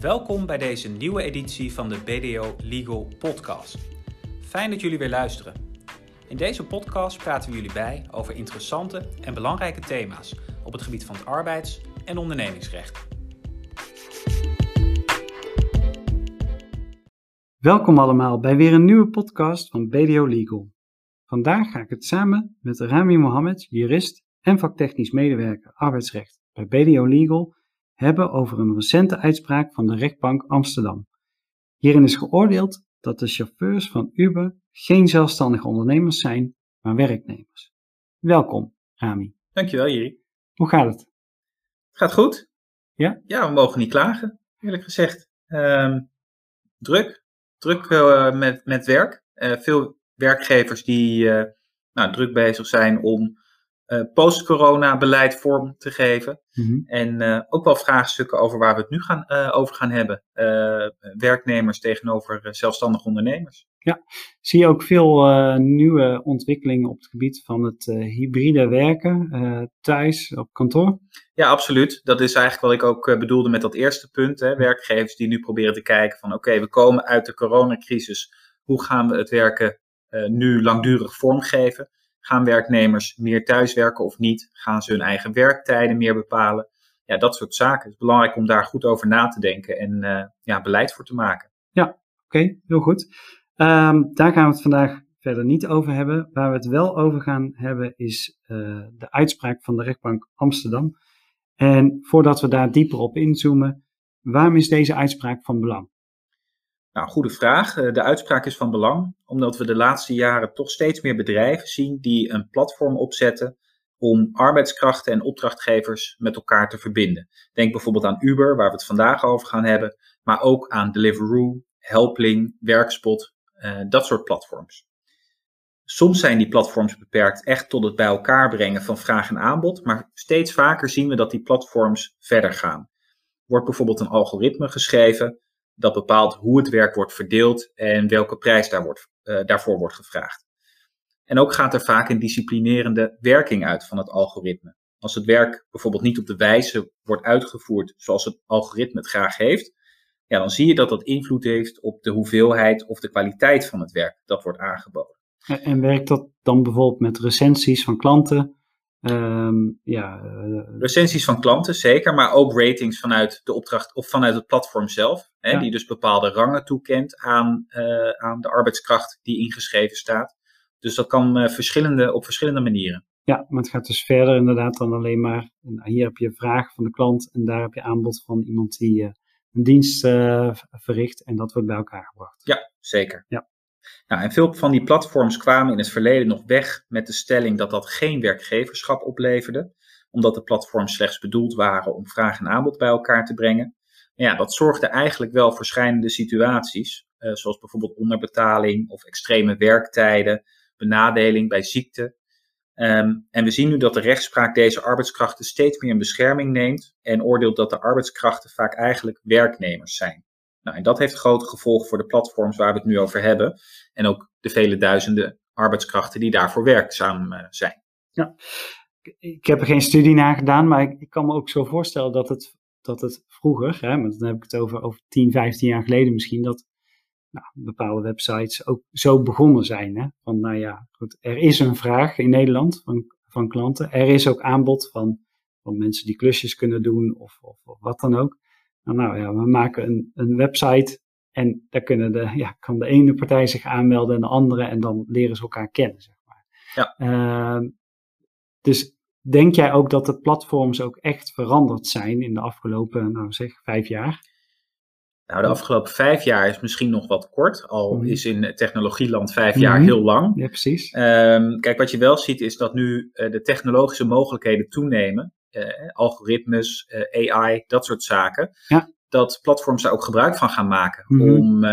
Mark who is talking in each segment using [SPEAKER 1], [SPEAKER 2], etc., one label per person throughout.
[SPEAKER 1] Welkom bij deze nieuwe editie van de BDO Legal Podcast. Fijn dat jullie weer luisteren. In deze podcast praten we jullie bij over interessante en belangrijke thema's op het gebied van het arbeids- en ondernemingsrecht.
[SPEAKER 2] Welkom allemaal bij weer een nieuwe podcast van BDO Legal. Vandaag ga ik het samen met Rami Mohammed, jurist en vaktechnisch medewerker arbeidsrecht bij BDO Legal, hebben over een recente uitspraak van de rechtbank Amsterdam. Hierin is geoordeeld dat de chauffeurs van Uber geen zelfstandige ondernemers zijn, maar werknemers. Welkom, Rami.
[SPEAKER 1] Dankjewel, Jiri.
[SPEAKER 2] Hoe gaat het?
[SPEAKER 1] Het gaat goed.
[SPEAKER 2] Ja?
[SPEAKER 1] Ja, we mogen niet klagen, eerlijk gezegd. Ehm, druk. Druk eh, met, met werk. Eh, veel werkgevers die eh, nou, druk bezig zijn om uh, post-corona beleid vorm te geven.
[SPEAKER 2] Mhm.
[SPEAKER 1] En uh, ook wel vraagstukken over waar we het nu gaan, uh, over gaan hebben. werknemers tegenover zelfstandige ondernemers.
[SPEAKER 2] Ja, zie je ook veel nieuwe ontwikkelingen op het gebied van het hybride werken, thuis, op kantoor?
[SPEAKER 1] Ja, absoluut. Dat is eigenlijk wat ik ook bedoelde met dat eerste punt. Hè. Werkgevers die nu proberen te kijken van oké, okay, we komen uit de coronacrisis. Hoe gaan we het werken nu langdurig vormgeven? Gaan werknemers meer thuiswerken of niet? Gaan ze hun eigen werktijden meer bepalen? Ja, dat soort zaken. Het is belangrijk om daar goed over na te denken en uh, ja, beleid voor te maken.
[SPEAKER 2] Ja, oké, heel goed. Um, daar gaan we het vandaag verder niet over hebben. Waar we het wel over gaan hebben is uh, de uitspraak van de rechtbank Amsterdam. En voordat we daar dieper op inzoomen, waarom is deze uitspraak van belang?
[SPEAKER 1] Nou, goede vraag. De uitspraak is van belang, omdat we de laatste jaren toch steeds meer bedrijven zien die een platform opzetten om arbeidskrachten en opdrachtgevers met elkaar te verbinden. Denk bijvoorbeeld aan Uber, waar we het vandaag over gaan hebben, maar ook aan Deliveroo, Helpling, Werkspot, uh, dat soort platforms. Soms zijn die platforms beperkt echt tot het bij elkaar brengen van vraag en aanbod, maar steeds vaker zien we dat die platforms verder gaan. Wordt bijvoorbeeld een algoritme geschreven dat bepaalt hoe het werk wordt verdeeld en welke prijs daar wordt, uh, daarvoor wordt gevraagd. En ook gaat er vaak een disciplinerende werking uit van het algoritme. Als het werk bijvoorbeeld niet op de wijze wordt uitgevoerd zoals het algoritme het graag heeft, ja, dan zie je dat dat invloed heeft op de hoeveelheid of de kwaliteit van het werk dat wordt aangeboden.
[SPEAKER 2] En, en werkt dat dan bijvoorbeeld met recensies van klanten? Um, ja, uh,
[SPEAKER 1] Recensies van klanten, zeker, maar ook ratings vanuit de opdracht of vanuit het platform zelf, hè,
[SPEAKER 2] Ja.
[SPEAKER 1] die dus bepaalde rangen toekent aan, uh, aan de arbeidskracht die ingeschreven staat. Dus dat kan uh, verschillende, op verschillende manieren.
[SPEAKER 2] ja, maar het gaat dus verder inderdaad dan alleen maar. Hier heb je vraag van de klant en daar heb je aanbod van iemand die een dienst verricht en dat wordt bij elkaar gebracht.
[SPEAKER 1] Ja, zeker.
[SPEAKER 2] Ja.
[SPEAKER 1] Nou, en veel van die platforms kwamen in het verleden nog weg met de stelling dat dat geen werkgeverschap opleverde, omdat de platforms slechts bedoeld waren om vraag en aanbod bij elkaar te brengen. Ja, dat zorgde eigenlijk wel voor schijnende situaties, uh, zoals bijvoorbeeld onderbetaling of extreme werktijden, benadeling bij ziekte. Um, en we zien nu dat de rechtspraak deze arbeidskrachten steeds meer in bescherming neemt en oordeelt dat de arbeidskrachten vaak eigenlijk werknemers zijn. Nou, en dat heeft grote gevolgen voor de platforms waar we het nu over hebben en ook de vele duizenden arbeidskrachten die daarvoor werkzaam uh, zijn.
[SPEAKER 2] Ja, ik heb er geen studie naar gedaan, maar ik, ik kan me ook zo voorstellen dat het, dat het vroeger, hè, want dan heb ik het over, over 10, 15 jaar geleden misschien, dat nou, bepaalde websites ook zo begonnen zijn. Hè? Van nou ja, goed, er is een vraag in Nederland van, van klanten. Er is ook aanbod van, van mensen die klusjes kunnen doen of, of, of wat dan ook. Nou, nou ja, we maken een, een website en daar kunnen de, ja, kan de ene partij zich aanmelden en de andere en dan leren ze elkaar kennen, zeg maar.
[SPEAKER 1] Ja.
[SPEAKER 2] Uh, dus denk jij ook dat de platforms ook echt veranderd zijn in de afgelopen, nou zeg, vijf jaar?
[SPEAKER 1] Nou, de afgelopen vijf jaar is misschien nog wat kort, al
[SPEAKER 2] Mhm.
[SPEAKER 1] is in technologieland vijf jaar
[SPEAKER 2] Mhm.
[SPEAKER 1] heel lang.
[SPEAKER 2] Ja, precies.
[SPEAKER 1] Um, kijk, wat je wel ziet is dat nu uh, de technologische mogelijkheden toenemen. Uh, algoritmes, uh, AI, dat soort zaken.
[SPEAKER 2] Ja.
[SPEAKER 1] Dat platforms daar ook gebruik van gaan maken
[SPEAKER 2] Mhm.
[SPEAKER 1] om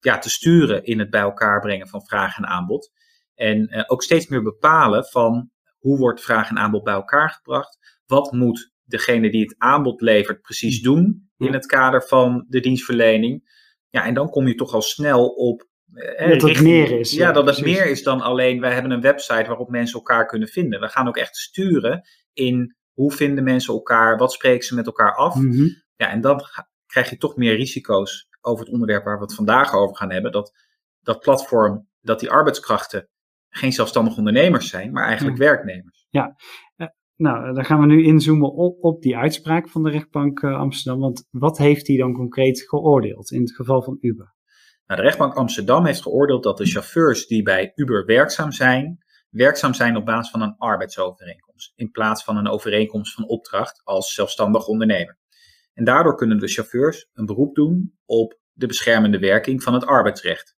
[SPEAKER 1] ja, te sturen in het bij elkaar brengen van vraag en aanbod. En ook steeds meer bepalen van hoe wordt vraag en aanbod bij elkaar gebracht. Wat moet degene die het aanbod levert precies doen in het kader van de dienstverlening. Ja, en dan kom je toch al snel op.
[SPEAKER 2] Eh, dat het meer is.
[SPEAKER 1] Ja, ja dat het meer is dan alleen wij hebben een website waarop mensen elkaar kunnen vinden. We gaan ook echt sturen in hoe vinden mensen elkaar, wat spreken ze met elkaar af.
[SPEAKER 2] Mm -hmm.
[SPEAKER 1] Ja, en dan krijg je toch meer risico's over het onderwerp waar we het vandaag over gaan hebben. Dat dat platform, dat die arbeidskrachten geen zelfstandig ondernemers zijn, maar eigenlijk werknemers.
[SPEAKER 2] Ja, nou, dan gaan we nu inzoomen op, op die uitspraak van de rechtbank uh, Amsterdam. Want wat heeft hij dan concreet geoordeeld in het geval van Uber?
[SPEAKER 1] Nou, de rechtbank Amsterdam heeft geoordeeld dat de chauffeurs die bij Uber werkzaam zijn, werkzaam zijn op basis van een arbeidsovereenkomst, in plaats van een overeenkomst van opdracht als zelfstandig ondernemer. En daardoor kunnen de chauffeurs een beroep doen op de beschermende werking van het arbeidsrecht.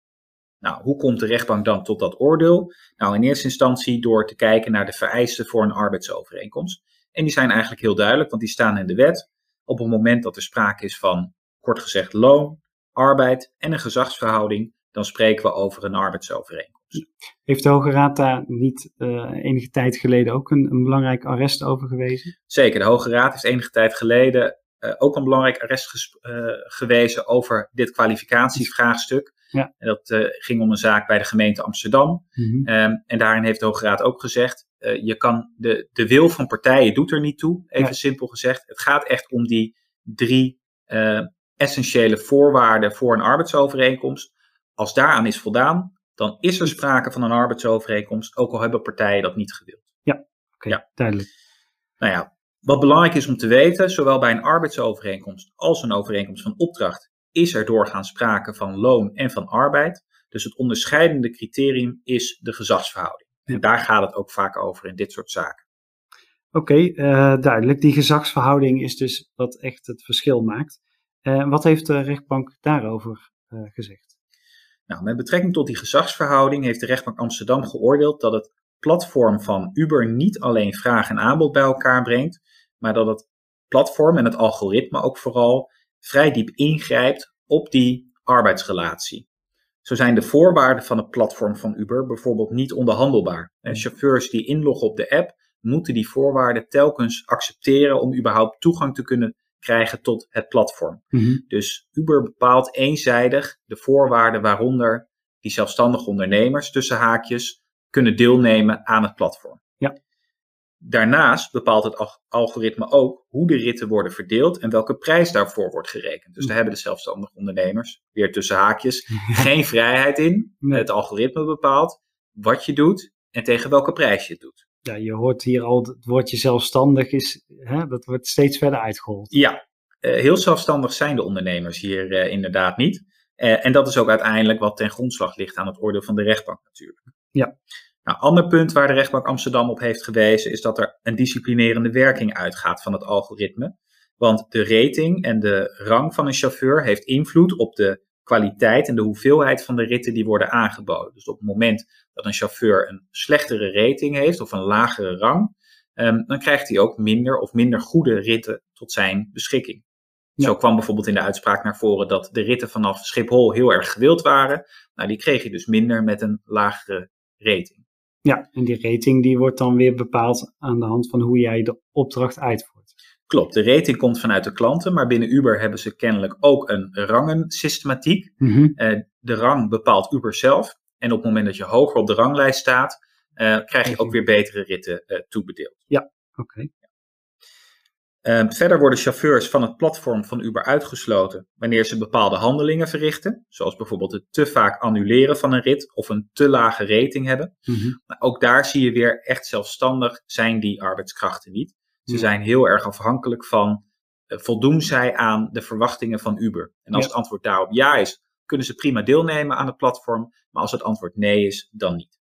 [SPEAKER 1] Nou, hoe komt de rechtbank dan tot dat oordeel? Nou, in eerste instantie door te kijken naar de vereisten voor een arbeidsovereenkomst. En die zijn eigenlijk heel duidelijk, want die staan in de wet. Op het moment dat er sprake is van, kort gezegd, loon, arbeid en een gezagsverhouding, dan spreken we over een arbeidsovereenkomst.
[SPEAKER 2] Heeft de Hoge Raad daar niet uh, enige tijd geleden ook een, een, belangrijk arrest over gewezen?
[SPEAKER 1] Zeker, de Hoge Raad heeft enige tijd geleden uh, ook een belangrijk arrest uh, gewezen over dit kwalificatievraagstuk. Ja. En dat ging om een zaak bij de gemeente Amsterdam. Mm -hmm. um, en daarin heeft de Hoge Raad ook gezegd: je kan de, de wil van partijen doet er niet toe, even ja. simpel gezegd. Het gaat echt om die drie essentiële voorwaarden voor een arbeidsovereenkomst. Als daaraan is voldaan, dan is er sprake van een arbeidsovereenkomst, ook al hebben partijen dat niet gewild.
[SPEAKER 2] Ja, oké, okay, ja. duidelijk.
[SPEAKER 1] Nou ja, wat belangrijk is om te weten, zowel bij een arbeidsovereenkomst als een overeenkomst van opdracht, is er doorgaans sprake van loon en van arbeid. Dus het onderscheidende criterium is de gezagsverhouding. En daar gaat het ook vaak over in dit soort zaken.
[SPEAKER 2] Oké, okay, uh, duidelijk. Die gezagsverhouding is dus wat echt het verschil maakt. Uh, wat heeft de rechtbank daarover uh, gezegd?
[SPEAKER 1] Nou, met betrekking tot die gezagsverhouding heeft de rechtbank Amsterdam geoordeeld dat het platform van Uber niet alleen vraag en aanbod bij elkaar brengt, maar dat het platform en het algoritme ook vooral vrij diep ingrijpt op die arbeidsrelatie. Zo zijn de voorwaarden van het platform van Uber bijvoorbeeld niet onderhandelbaar. En chauffeurs die inloggen op de app moeten die voorwaarden telkens accepteren om überhaupt toegang te kunnen krijgen tot het platform. Mm-hmm. Dus Uber bepaalt eenzijdig de voorwaarden waaronder die zelfstandige ondernemers tussen haakjes kunnen deelnemen aan het platform.
[SPEAKER 2] Ja.
[SPEAKER 1] Daarnaast bepaalt het algoritme ook hoe de ritten worden verdeeld en welke prijs daarvoor wordt gerekend. Dus daar hebben de zelfstandige ondernemers, weer tussen haakjes, geen vrijheid in. Nee. Het algoritme bepaalt wat je doet en tegen welke prijs je het doet.
[SPEAKER 2] Ja, je hoort hier al het woordje zelfstandig, is, hè, dat wordt steeds verder uitgehold.
[SPEAKER 1] Ja, uh, heel zelfstandig zijn de ondernemers hier uh, inderdaad niet. Uh, en dat is ook uiteindelijk wat ten grondslag ligt aan het oordeel van de rechtbank natuurlijk.
[SPEAKER 2] Ja.
[SPEAKER 1] Nou, ander punt waar de rechtbank Amsterdam op heeft gewezen is dat er een disciplinerende werking uitgaat van het algoritme. Want de rating en de rang van een chauffeur heeft invloed op de kwaliteit en de hoeveelheid van de ritten die worden aangeboden. Dus op het moment dat een chauffeur een slechtere rating heeft of een lagere rang, um, dan krijgt hij ook minder of minder goede ritten tot zijn beschikking. Ja. Zo kwam bijvoorbeeld in de uitspraak naar voren dat de ritten vanaf Schiphol heel erg gewild waren. Nou, die kreeg je dus minder met een lagere rating.
[SPEAKER 2] Ja, en die rating die wordt dan weer bepaald aan de hand van hoe jij de opdracht uitvoert.
[SPEAKER 1] Klopt, de rating komt vanuit de klanten, maar binnen Uber hebben ze kennelijk ook een rangensystematiek. Uh, de rang bepaalt Uber zelf. En op het moment dat je hoger op de ranglijst staat, uh, krijg je ook weer betere ritten uh, toebedeeld.
[SPEAKER 2] Ja, oké. Okay.
[SPEAKER 1] Uh, verder worden chauffeurs van het platform van Uber uitgesloten wanneer ze bepaalde handelingen verrichten, zoals bijvoorbeeld het te vaak annuleren van een rit of een te lage rating hebben.
[SPEAKER 2] Mm-hmm.
[SPEAKER 1] Maar ook daar zie je weer echt zelfstandig zijn die arbeidskrachten niet. Ze
[SPEAKER 2] Ja.
[SPEAKER 1] zijn heel erg afhankelijk van uh, voldoen zij aan de verwachtingen van Uber. En als
[SPEAKER 2] Ja.
[SPEAKER 1] het antwoord daarop ja is, kunnen ze prima deelnemen aan het platform, maar als het antwoord nee is, dan niet.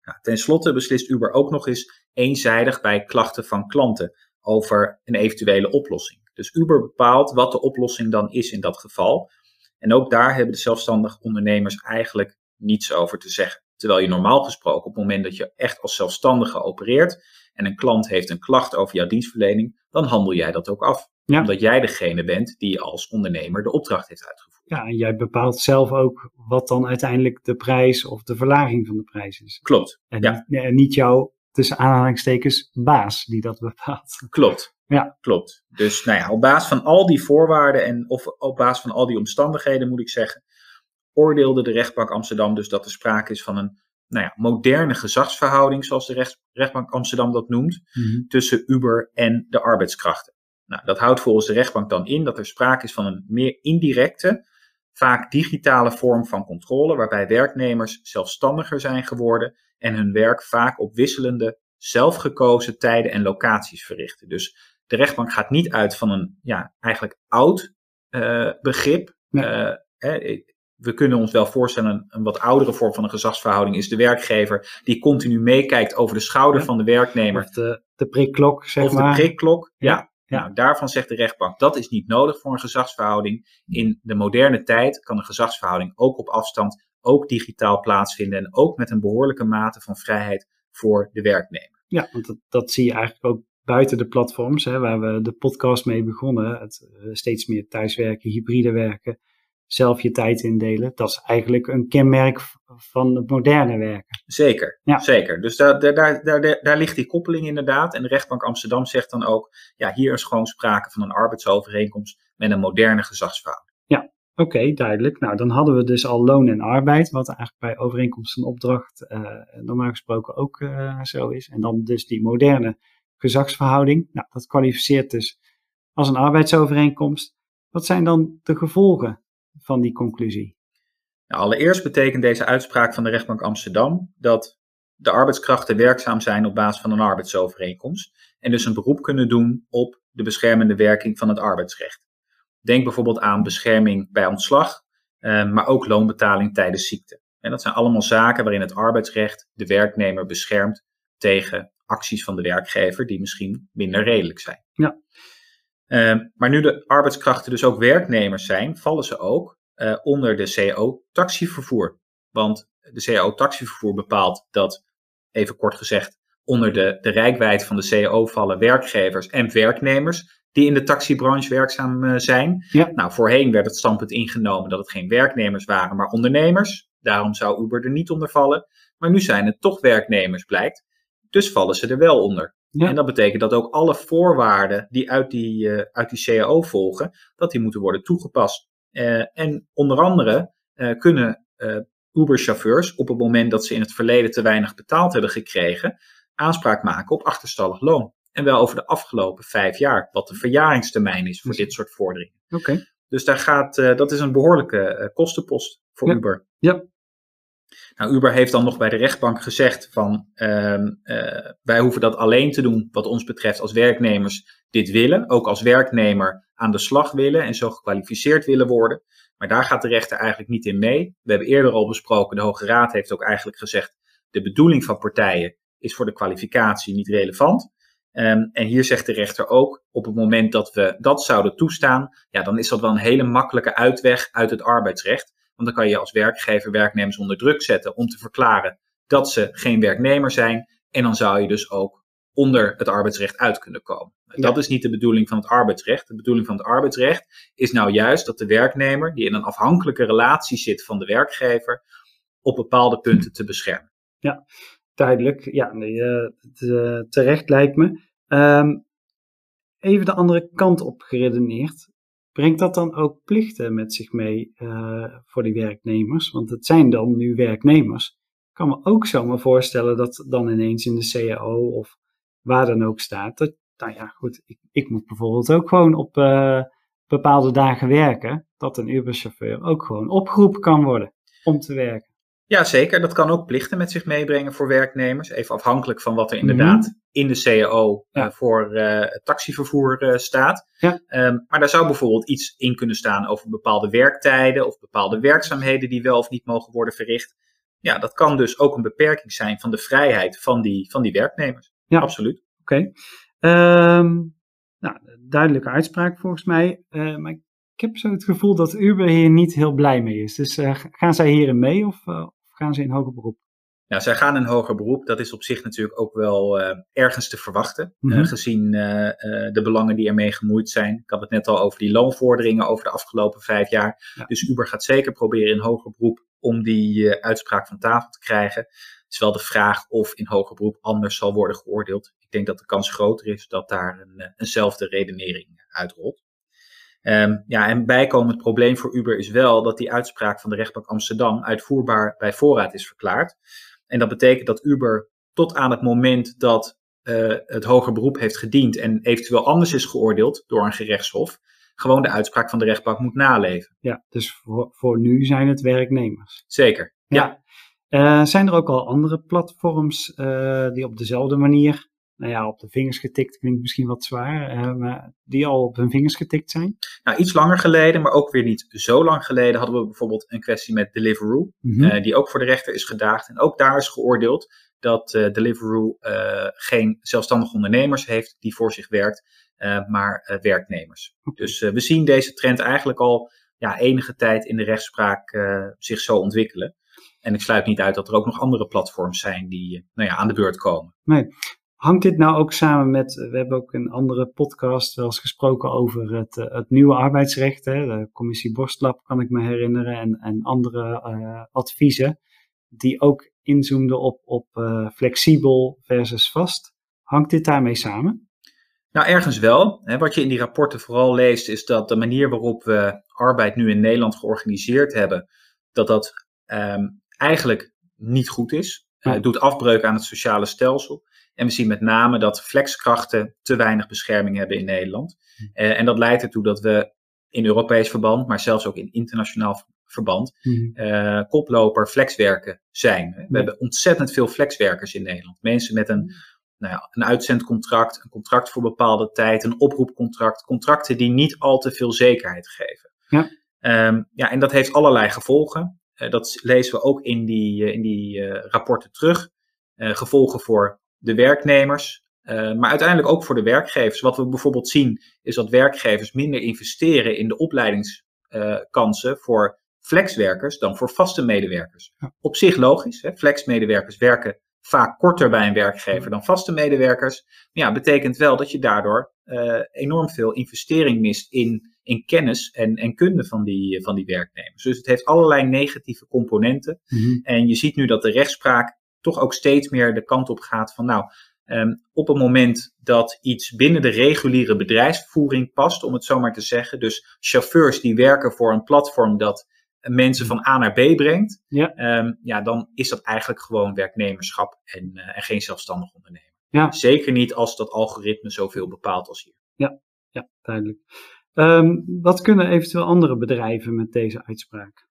[SPEAKER 2] Ja,
[SPEAKER 1] ten slotte beslist Uber ook nog eens eenzijdig bij klachten van klanten over een eventuele oplossing. Dus Uber bepaalt wat de oplossing dan is in dat geval. En ook daar hebben de zelfstandige ondernemers eigenlijk niets over te zeggen. Terwijl je normaal gesproken op het moment dat je echt als zelfstandige opereert en een klant heeft een klacht over jouw dienstverlening, dan handel jij dat ook af.
[SPEAKER 2] Ja.
[SPEAKER 1] Omdat jij degene bent die als ondernemer de opdracht heeft uitgevoerd.
[SPEAKER 2] Ja, en jij bepaalt zelf ook wat dan uiteindelijk de prijs of de verlaging van de prijs is.
[SPEAKER 1] Klopt,
[SPEAKER 2] En,
[SPEAKER 1] Ja.
[SPEAKER 2] niet, en niet jouw, tussen aanhalingstekens, baas die dat bepaalt.
[SPEAKER 1] klopt.
[SPEAKER 2] Ja.
[SPEAKER 1] Klopt. Dus nou ja, op basis van al die voorwaarden en of op basis van al die omstandigheden moet ik zeggen, oordeelde de rechtbank Amsterdam dus dat er sprake is van een nou ja, moderne gezagsverhouding, zoals de rechtbank Amsterdam dat noemt,
[SPEAKER 2] Mhm.
[SPEAKER 1] tussen Uber en de arbeidskrachten. Nou, dat houdt volgens de rechtbank dan in dat er sprake is van een meer indirecte, vaak digitale vorm van controle, waarbij werknemers zelfstandiger zijn geworden en hun werk vaak op wisselende, zelfgekozen tijden en locaties verrichten. Dus de rechtbank gaat niet uit van een ja, eigenlijk oud uh, begrip. Uh, we kunnen ons wel voorstellen, een, een, wat oudere vorm van een gezagsverhouding is de werkgever die continu meekijkt over de schouder van de werknemer.
[SPEAKER 2] Of de, de prikklok, zeg
[SPEAKER 1] of
[SPEAKER 2] maar.
[SPEAKER 1] Of de prikklok, ja. ja. Nou, daarvan zegt de rechtbank, dat is niet nodig voor een gezagsverhouding. In de moderne tijd kan een gezagsverhouding ook op afstand, ook digitaal plaatsvinden en ook met een behoorlijke mate van vrijheid voor de werknemer.
[SPEAKER 2] Ja, want dat, dat zie je eigenlijk ook buiten de platforms, hè, waar we de podcast mee begonnen. Het, uh, steeds meer thuiswerken, hybride werken zelf je tijd indelen. Dat is eigenlijk een kenmerk van het moderne werken.
[SPEAKER 1] Zeker, ja. zeker. Dus daar, daar, daar, daar, daar ligt die koppeling inderdaad. En de rechtbank Amsterdam zegt dan ook, ja, hier is gewoon sprake van een arbeidsovereenkomst met een moderne gezagsverhouding.
[SPEAKER 2] Ja, oké, duidelijk. Nou, dan hadden we dus al loon en arbeid, wat eigenlijk bij overeenkomst van opdracht uh, normaal gesproken ook uh, zo is. En dan dus die moderne gezagsverhouding. Nou, dat kwalificeert dus als een arbeidsovereenkomst. Wat zijn dan de gevolgen van die conclusie?
[SPEAKER 1] Nou, allereerst betekent deze uitspraak van de rechtbank Amsterdam dat de arbeidskrachten werkzaam zijn op basis van een arbeidsovereenkomst en dus een beroep kunnen doen op de beschermende werking van het arbeidsrecht. Denk bijvoorbeeld aan bescherming bij ontslag, eh, maar ook loonbetaling tijdens ziekte. En dat zijn allemaal zaken waarin het arbeidsrecht de werknemer beschermt tegen acties van de werkgever die misschien minder redelijk zijn.
[SPEAKER 2] Ja.
[SPEAKER 1] Uh, maar nu de arbeidskrachten dus ook werknemers zijn, vallen ze ook uh, onder de CAO taxivervoer. Want de CAO taxivervoer bepaalt dat, even kort gezegd, onder de, de rijkwijd van de CAO vallen werkgevers en werknemers die in de taxibranche werkzaam uh, zijn.
[SPEAKER 2] Ja.
[SPEAKER 1] Nou, voorheen werd het standpunt ingenomen dat het geen werknemers waren, maar ondernemers. Daarom zou Uber er niet onder vallen. Maar nu zijn het toch werknemers, blijkt. Dus vallen ze er wel onder.
[SPEAKER 2] Ja.
[SPEAKER 1] En dat betekent dat ook alle voorwaarden die uit die, uh, uit die CAO volgen, dat die moeten worden toegepast. Uh, en onder andere uh, kunnen Uber-chauffeurs op het moment dat ze in het verleden te weinig betaald hebben gekregen, aanspraak maken op achterstallig loon. En wel over de afgelopen vijf jaar, wat de verjaringstermijn is voor dit soort vorderingen.
[SPEAKER 2] Okay.
[SPEAKER 1] Dus daar gaat, dat is een behoorlijke kostenpost voor
[SPEAKER 2] ja.
[SPEAKER 1] Uber.
[SPEAKER 2] Ja,
[SPEAKER 1] nou, Uber heeft dan nog bij de rechtbank gezegd van uh, wij hoeven dat alleen te doen wat ons betreft als werknemers dit willen. Ook als werknemer aan de slag willen en zo gekwalificeerd willen worden. Maar daar gaat de rechter eigenlijk niet in mee. We hebben eerder al besproken, de Hoge Raad heeft ook eigenlijk gezegd de bedoeling van partijen is voor de kwalificatie niet relevant. Um, en hier zegt de rechter ook, op het moment dat we dat zouden toestaan, ja, dan is dat wel een hele makkelijke uitweg uit het arbeidsrecht. Want dan kan je als werkgever werknemers onder druk zetten om te verklaren dat ze geen werknemer zijn. En dan zou je dus ook onder het arbeidsrecht uit kunnen komen. Ja. Dat is niet de bedoeling van het arbeidsrecht. De bedoeling van het arbeidsrecht is nou juist dat de werknemer, die in een afhankelijke relatie zit van de werkgever, op bepaalde punten te beschermen.
[SPEAKER 2] Ja, duidelijk. Ja, nee, uh, terecht lijkt me. Um, even de andere kant op geredeneerd. Brengt dat dan ook plichten met zich mee uh, voor die werknemers? Want het zijn dan nu werknemers. Ik kan me ook zomaar voorstellen dat dan ineens in de CAO of waar dan ook staat. Dat, nou ja, goed, ik, ik moet bijvoorbeeld ook gewoon op uh, bepaalde dagen werken. Dat een Uber-chauffeur ook gewoon opgeroepen kan worden om te werken.
[SPEAKER 1] Ja, zeker. Dat kan ook plichten met zich meebrengen voor werknemers. Even afhankelijk van wat er inderdaad mm-hmm. in de CAO ja. uh, voor uh, taxivervoer uh, staat.
[SPEAKER 2] Ja.
[SPEAKER 1] Um, maar daar zou bijvoorbeeld iets in kunnen staan over bepaalde werktijden of bepaalde werkzaamheden die wel of niet mogen worden verricht. Ja, dat kan dus ook een beperking zijn van de vrijheid van die, van die werknemers.
[SPEAKER 2] Ja.
[SPEAKER 1] Absoluut.
[SPEAKER 2] Oké. Okay. Um, nou, duidelijke uitspraak volgens mij. maar ik heb zo het gevoel dat Uber hier niet heel blij mee is. Dus gaan zij hierin mee of gaan ze in hoger beroep?
[SPEAKER 1] Nou, zij gaan in hoger beroep. Dat is op zich natuurlijk ook wel ergens te verwachten,
[SPEAKER 2] Mhm.
[SPEAKER 1] gezien de belangen die ermee gemoeid zijn. Ik had het net al over die loonvorderingen over de afgelopen vijf jaar.
[SPEAKER 2] Ja.
[SPEAKER 1] Dus Uber gaat zeker proberen in hoger beroep om die uitspraak van tafel te krijgen. Is wel de vraag of in hoger beroep anders zal worden geoordeeld. Ik denk dat de kans groter is dat daar een, eenzelfde redenering uitrolt. Um, ja, en bijkomend probleem voor Uber is wel dat die uitspraak van de rechtbank Amsterdam uitvoerbaar bij voorraad is verklaard. En dat betekent dat Uber tot aan het moment dat het hoger beroep heeft gediend en eventueel anders is geoordeeld door een gerechtshof, gewoon de uitspraak van de rechtbank moet naleven.
[SPEAKER 2] Ja, dus voor, voor nu zijn het werknemers.
[SPEAKER 1] Zeker, ja.
[SPEAKER 2] Eh, zijn er ook al andere platforms uh, die op dezelfde manier, nou ja, op de vingers getikt klinkt misschien wat zwaar, uh, maar die al op hun vingers getikt zijn?
[SPEAKER 1] Nou, iets langer geleden, maar ook weer niet zo lang geleden, hadden we bijvoorbeeld een kwestie met Deliveroo, mm die ook voor de rechter is gedaagd. En ook daar is geoordeeld dat Deliveroo geen zelfstandige ondernemers heeft die voor zich werkt, maar werknemers. Dus we zien deze trend eigenlijk al ja, enige tijd in de rechtspraak zich zo ontwikkelen. En ik sluit niet uit dat er ook nog andere platforms zijn die eh, nou ja, aan de beurt komen.
[SPEAKER 2] Nee. Hangt dit nou ook samen met, we hebben ook een andere podcast wel eens gesproken over het, eh, het nieuwe arbeidsrecht, hè, de commissie Borstlab kan ik me herinneren en, en andere uh, adviezen, die ook inzoomden op, op uh, flexibel versus vast. Hangt dit daarmee samen?
[SPEAKER 1] Nou, ergens wel. Hè, wat je in die rapporten vooral leest, is dat de manier waarop we arbeid nu in Nederland georganiseerd hebben, dat dat um, eigenlijk niet goed is. Eh, het doet afbreuk aan het sociale stelsel. En we zien met name dat flexkrachten te weinig bescherming hebben in Nederland. Hm. Eh, en dat leidt ertoe dat we in Europees verband, maar zelfs ook in internationaal verband, uh, koploper flexwerken zijn. We hebben ontzettend veel flexwerkers in Nederland. Mensen met een, nou ja, een uitzendcontract, een contract voor bepaalde tijd, een oproepcontract. Contracten die niet al te veel zekerheid geven. Ja. Um, ja, en dat heeft allerlei gevolgen. Eh, dat lezen we ook in die, eh, in die eh, rapporten terug. gevolgen voor de werknemers, maar uiteindelijk ook voor de werkgevers. Wat we bijvoorbeeld zien is dat werkgevers minder investeren in de opleidingskansen voor flexwerkers dan voor vaste medewerkers. Op zich logisch, hè? flexmedewerkers werken vaak korter bij een werkgever dan vaste medewerkers. Maar ja, betekent wel dat je daardoor enorm veel investering mist in in kennis en, en kunde van die, van die werknemers. Dus het heeft allerlei negatieve componenten. Mhm. En je ziet nu dat de rechtspraak toch ook steeds meer de kant op gaat van nou, ehm, op het moment dat iets binnen de reguliere bedrijfsvoering past, om het zo maar te zeggen, dus chauffeurs die werken voor een platform dat mensen van A naar B brengt, ja, ehm, ja dan is dat eigenlijk gewoon werknemerschap en, uh, en geen zelfstandig ondernemer. Ja. Zeker niet als dat algoritme zoveel bepaalt als hier.
[SPEAKER 2] Ja, ja duidelijk. Um, wat kunnen eventueel andere bedrijven met deze uitspraak?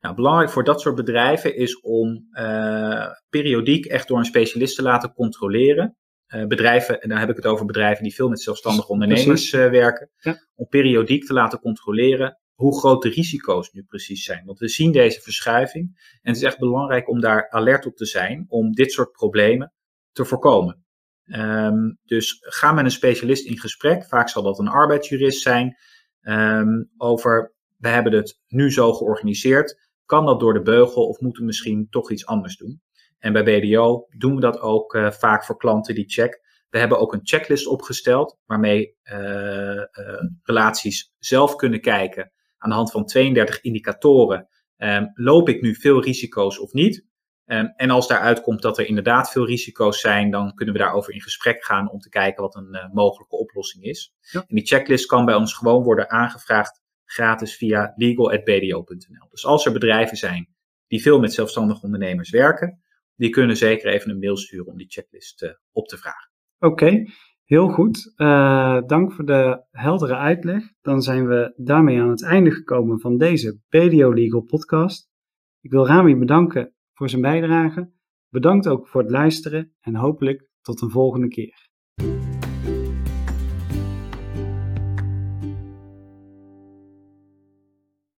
[SPEAKER 1] Nou, belangrijk voor dat soort bedrijven is om uh, periodiek echt door een specialist te laten controleren. Uh, bedrijven, en dan heb ik het over bedrijven die veel met zelfstandige ondernemers uh, werken, ja. om periodiek te laten controleren hoe groot de risico's nu precies zijn. Want we zien deze verschuiving en het is echt belangrijk om daar alert op te zijn om dit soort problemen te voorkomen. Um, dus ga met een specialist in gesprek. Vaak zal dat een arbeidsjurist zijn. Um, over, we hebben het nu zo georganiseerd. Kan dat door de beugel of moeten we misschien toch iets anders doen? En bij BDO doen we dat ook uh, vaak voor klanten die check. We hebben ook een checklist opgesteld waarmee uh, uh, relaties zelf kunnen kijken aan de hand van 32 indicatoren. Um, loop ik nu veel risico's of niet? Ehm, en als daaruit komt dat er inderdaad veel risico's zijn, dan kunnen we daarover in gesprek gaan om te kijken wat een uh, mogelijke oplossing is. En die checklist kan bij ons gewoon worden aangevraagd gratis via legal.bdo.nl. Dus als er bedrijven zijn die veel met zelfstandige ondernemers werken, die kunnen zeker even een mail sturen om die checklist uh, op te vragen.
[SPEAKER 2] Oké, heel goed. Uh, dank voor de heldere uitleg. Dan zijn we daarmee aan het einde gekomen van deze BDO Legal podcast. Ik wil Rami bedanken voor zijn bijdrage. Bedankt ook voor het luisteren en hopelijk tot een volgende keer.